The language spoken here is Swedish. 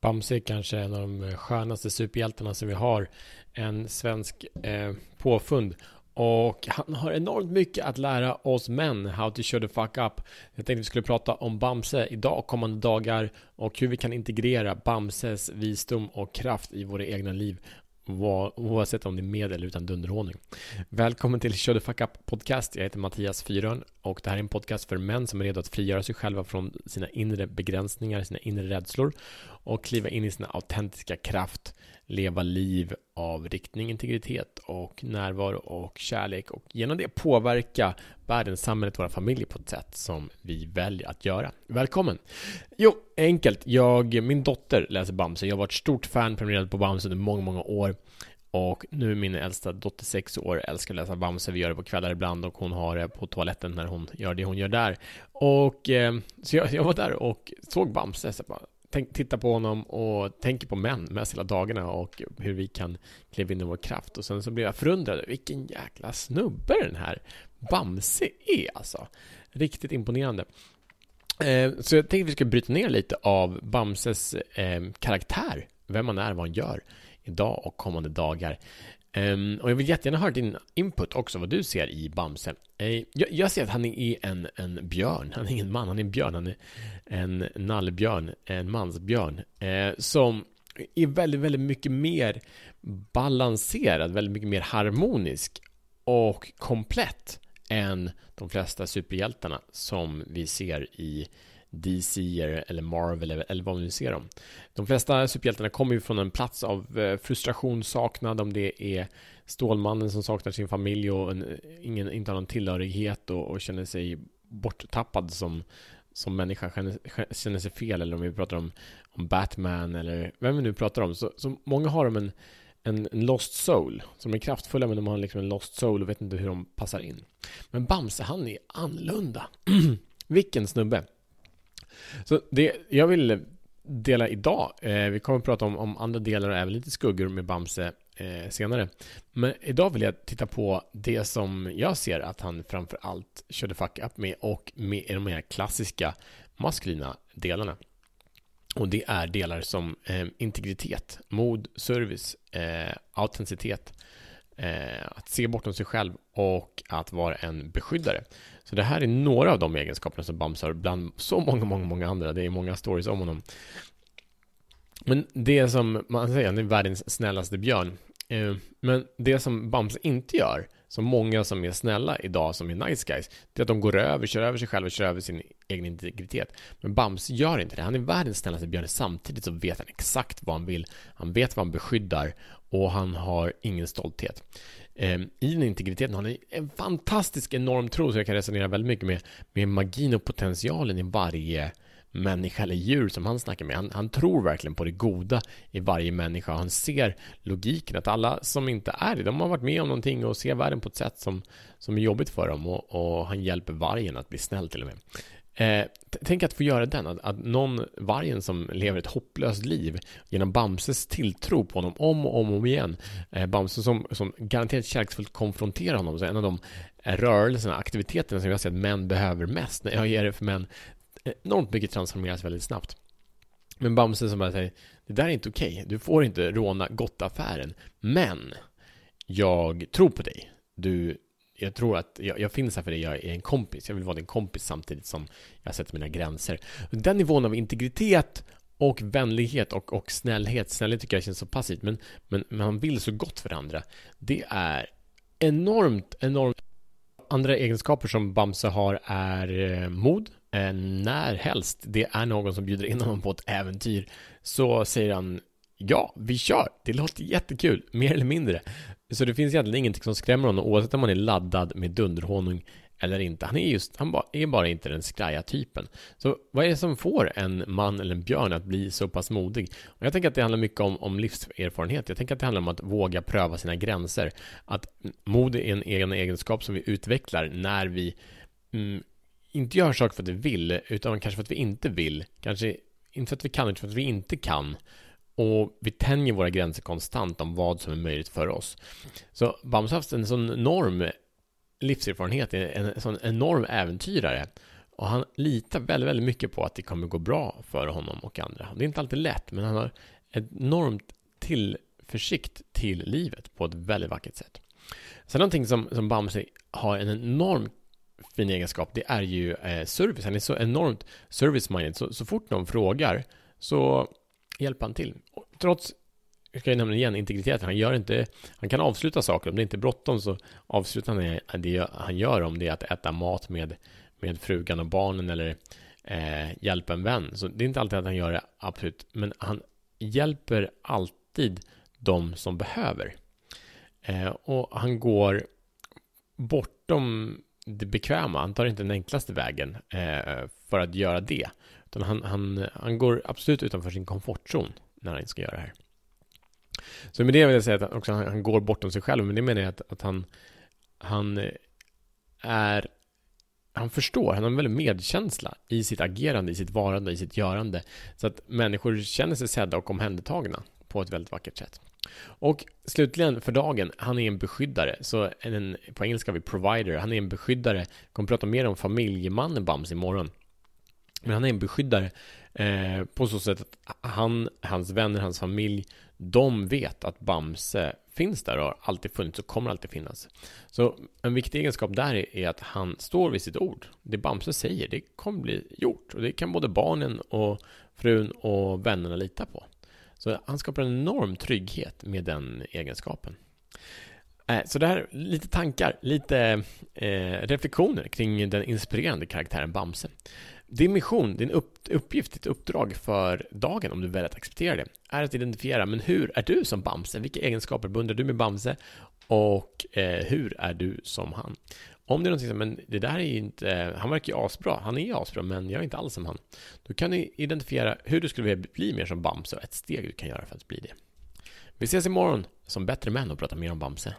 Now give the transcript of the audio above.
Bamse är kanske en av de eh, skönaste superhjältarna som vi har. En svensk eh, påfund. Och han har enormt mycket att lära oss män How to show the fuck up Jag tänkte vi skulle prata om Bamse idag kommande dagar Och hur vi kan integrera Bamses visdom och kraft i våra egna liv Oavsett om det är med eller utan dunderhonung. Välkommen till Show the fuck up podcast Jag heter Mattias Fyrön Och det här är en podcast för män som är redo att frigöra sig själva från sina inre begränsningar, sina inre rädslor Och kliva in i sin autentiska kraft leva liv av riktning, integritet och närvaro och kärlek och genom det påverka världen, samhället, våra familjer på ett sätt som vi väljer att göra. Välkommen! Jo, enkelt. Jag, min dotter läser Bamse. Jag har varit stort fan, prenumererat på Bamse under många, många år. Och nu är min äldsta dotter sex år, älskar att läsa Bamse, vi gör det på kvällar ibland och hon har det på toaletten när hon gör det hon gör där. Och eh, så jag, jag, var där och såg Bamse, så bara, tänk, tittar på honom och tänker på män mest hela dagarna och hur vi kan kliva in i vår kraft. Och sen så blir jag förundrad, vilken jäkla snubbe den här Bamse är alltså. Riktigt imponerande. Eh, så jag tänkte att vi ska bryta ner lite av Bamses eh, karaktär, vem han är, vad han gör idag och kommande dagar. Um, och jag vill jättegärna höra din input också, vad du ser i Bamse. Uh, jag, jag, ser att han är en, en björn, han är ingen man, han är en björn, han är en nallbjörn, en mansbjörn, uh, som är väldigt, väldigt mycket mer balanserad, väldigt mycket mer harmonisk och komplett än de flesta superhjältarna som vi ser i DC eller Marvel eller vad vi nu ser dem. De flesta superhjältarna kommer ju från en plats av eh, frustration, saknad, om det är Stålmannen som saknar sin familj och en, ingen, inte har någon tillhörighet och, och känner sig borttappad som, som människa, känner, känner sig fel eller om vi pratar om, om Batman eller vem vi nu pratar om. Så, så många har de en, en, en lost soul som är kraftfulla men de har liksom en lost soul och vet inte hur de passar in. Men Bamse, han är annorlunda. Vilken snubbe! Så det jag vill dela idag, eh, vi kommer att prata om, om andra delar och även lite skuggor med Bamse eh, senare. Men idag vill jag titta på det som jag ser att han framför allt körde fuck up med och med de här klassiska maskulina delarna. Och det är delar som eh, integritet, mod, service, eh, autenticitet, eh, Eh, att se bortom sig själv och att vara en beskyddare. Så det här är några av de egenskaperna som Bams har bland så många, många, många andra. Det är många stories om honom. Men det som man säger, han är världens snällaste björn. Eh, men det som Bams inte gör, som många som är snälla idag, som är nice guys, det är att de går över, kör över sig själva och kör över sin egen integritet. Men Bams gör inte det. Han är världens snällaste björn. Samtidigt så vet han exakt vad han vill. Han vet vad han beskyddar och han har ingen stolthet. Ehm, I den integriteten har han en fantastisk enorm tro, så jag kan resonera väldigt mycket med, med magin och potentialen i varje människa eller djur som han snackar med. Han, han, tror verkligen på det goda i varje människa. Han ser logiken att alla som inte är det, de har varit med om någonting och ser världen på ett sätt som, som är jobbigt för dem och, och han hjälper vargen att bli snäll till och med. Eh, tänk att få göra den, att, att någon vargen som lever ett hopplöst liv genom Bamses tilltro på honom om och om, och om igen. Eh, Bamse som, som garanterat kärleksfullt konfronterar honom. Så en av de rörelserna, aktiviteterna som jag ser att män behöver mest. När jag ger det för män eh, enormt mycket transformeras väldigt snabbt. Men Bamse som bara säger Det där är inte okej, okay. du får inte råna gottaffären Men Jag tror på dig Du jag tror att jag, jag, finns här för dig, jag är en kompis. Jag vill vara din kompis samtidigt som jag sätter mina gränser. Den nivån av integritet och vänlighet och, och snällhet, snällhet tycker jag känns så passivt, men, men, men man vill så gott för andra. Det är enormt, enormt. Andra egenskaper som Bamse har är eh, mod. Eh, när helst det är någon som bjuder in honom på ett äventyr så säger han Ja, vi kör! Det låter jättekul, mer eller mindre. Så det finns egentligen ingenting som skrämmer honom oavsett om han är laddad med dunderhonung eller inte. Han är just, han är bara inte den skraja typen. Så vad är det som får en man eller en björn att bli så pass modig? Och jag tänker att det handlar mycket om, om livserfarenhet. Jag tänker att det handlar om att våga pröva sina gränser. Att mod är en egen egenskap som vi utvecklar när vi mm, inte gör saker för att vi vill, utan kanske för att vi inte vill. Kanske inte för att vi kan, utan för att vi inte kan. Och vi tänjer våra gränser konstant om vad som är möjligt för oss. Så Bamse har haft en sån enorm livserfarenhet, en sån enorm äventyrare. Och han litar väldigt, väldigt mycket på att det kommer gå bra för honom och andra. Det är inte alltid lätt, men han har enormt tillförsikt till livet på ett väldigt vackert sätt. Sen någonting som, som Bamse har en enorm fin egenskap, det är ju eh, service. Han är så enormt service-minded. Så, så fort någon frågar så hjälper han till. Och trots, jag ska ju nämna igen, integriteten. Han gör inte, han kan avsluta saker. Om det inte är bråttom så avslutar han det han gör. Om det är att äta mat med, med frugan och barnen eller eh, hjälpa en vän. Så det är inte alltid att han gör det, absolut. Men han hjälper alltid de som behöver. Eh, och han går bortom det bekväma. Han tar inte den enklaste vägen eh, för att göra det. Utan han, han, han går absolut utanför sin komfortzon när han ska göra det här. Så med det vill jag säga att också han, han går bortom sig själv. Men det menar jag att, att han, han eh, är han förstår, han har en väldig medkänsla i sitt agerande, i sitt varande, i sitt görande. Så att människor känner sig sedda och omhändertagna på ett väldigt vackert sätt. Och slutligen för dagen, han är en beskyddare. Så en, på engelska har vi provider. Han är en beskyddare. Jag kommer prata mer om familjemannen Bams imorgon. Men han är en beskyddare eh, på så sätt att han, hans vänner, hans familj, de vet att Bamse finns där och har alltid funnits och kommer alltid finnas. Så en viktig egenskap där är, att han står vid sitt ord. Det Bamse säger, det kommer bli gjort. Och det kan både barnen och frun och vännerna lita på. Så han skapar en enorm trygghet med den egenskapen. Eh, så det här, lite tankar, lite eh, reflektioner kring den inspirerande karaktären Bamse. Din mission, din upp, uppgift, ditt uppdrag för dagen, om du väljer att acceptera det, är att identifiera, men hur är du som Bamse? Vilka egenskaper beundrar du med Bamse? Och eh, hur är du som han? Om det är någonting som, men det där är ju inte, han verkar ju asbra, han är ju asbra, men jag är inte alls som han. Då kan du identifiera hur du skulle vilja bli mer som Bamse och ett steg du kan göra för att bli det. Vi ses imorgon som bättre män och pratar mer om Bamse.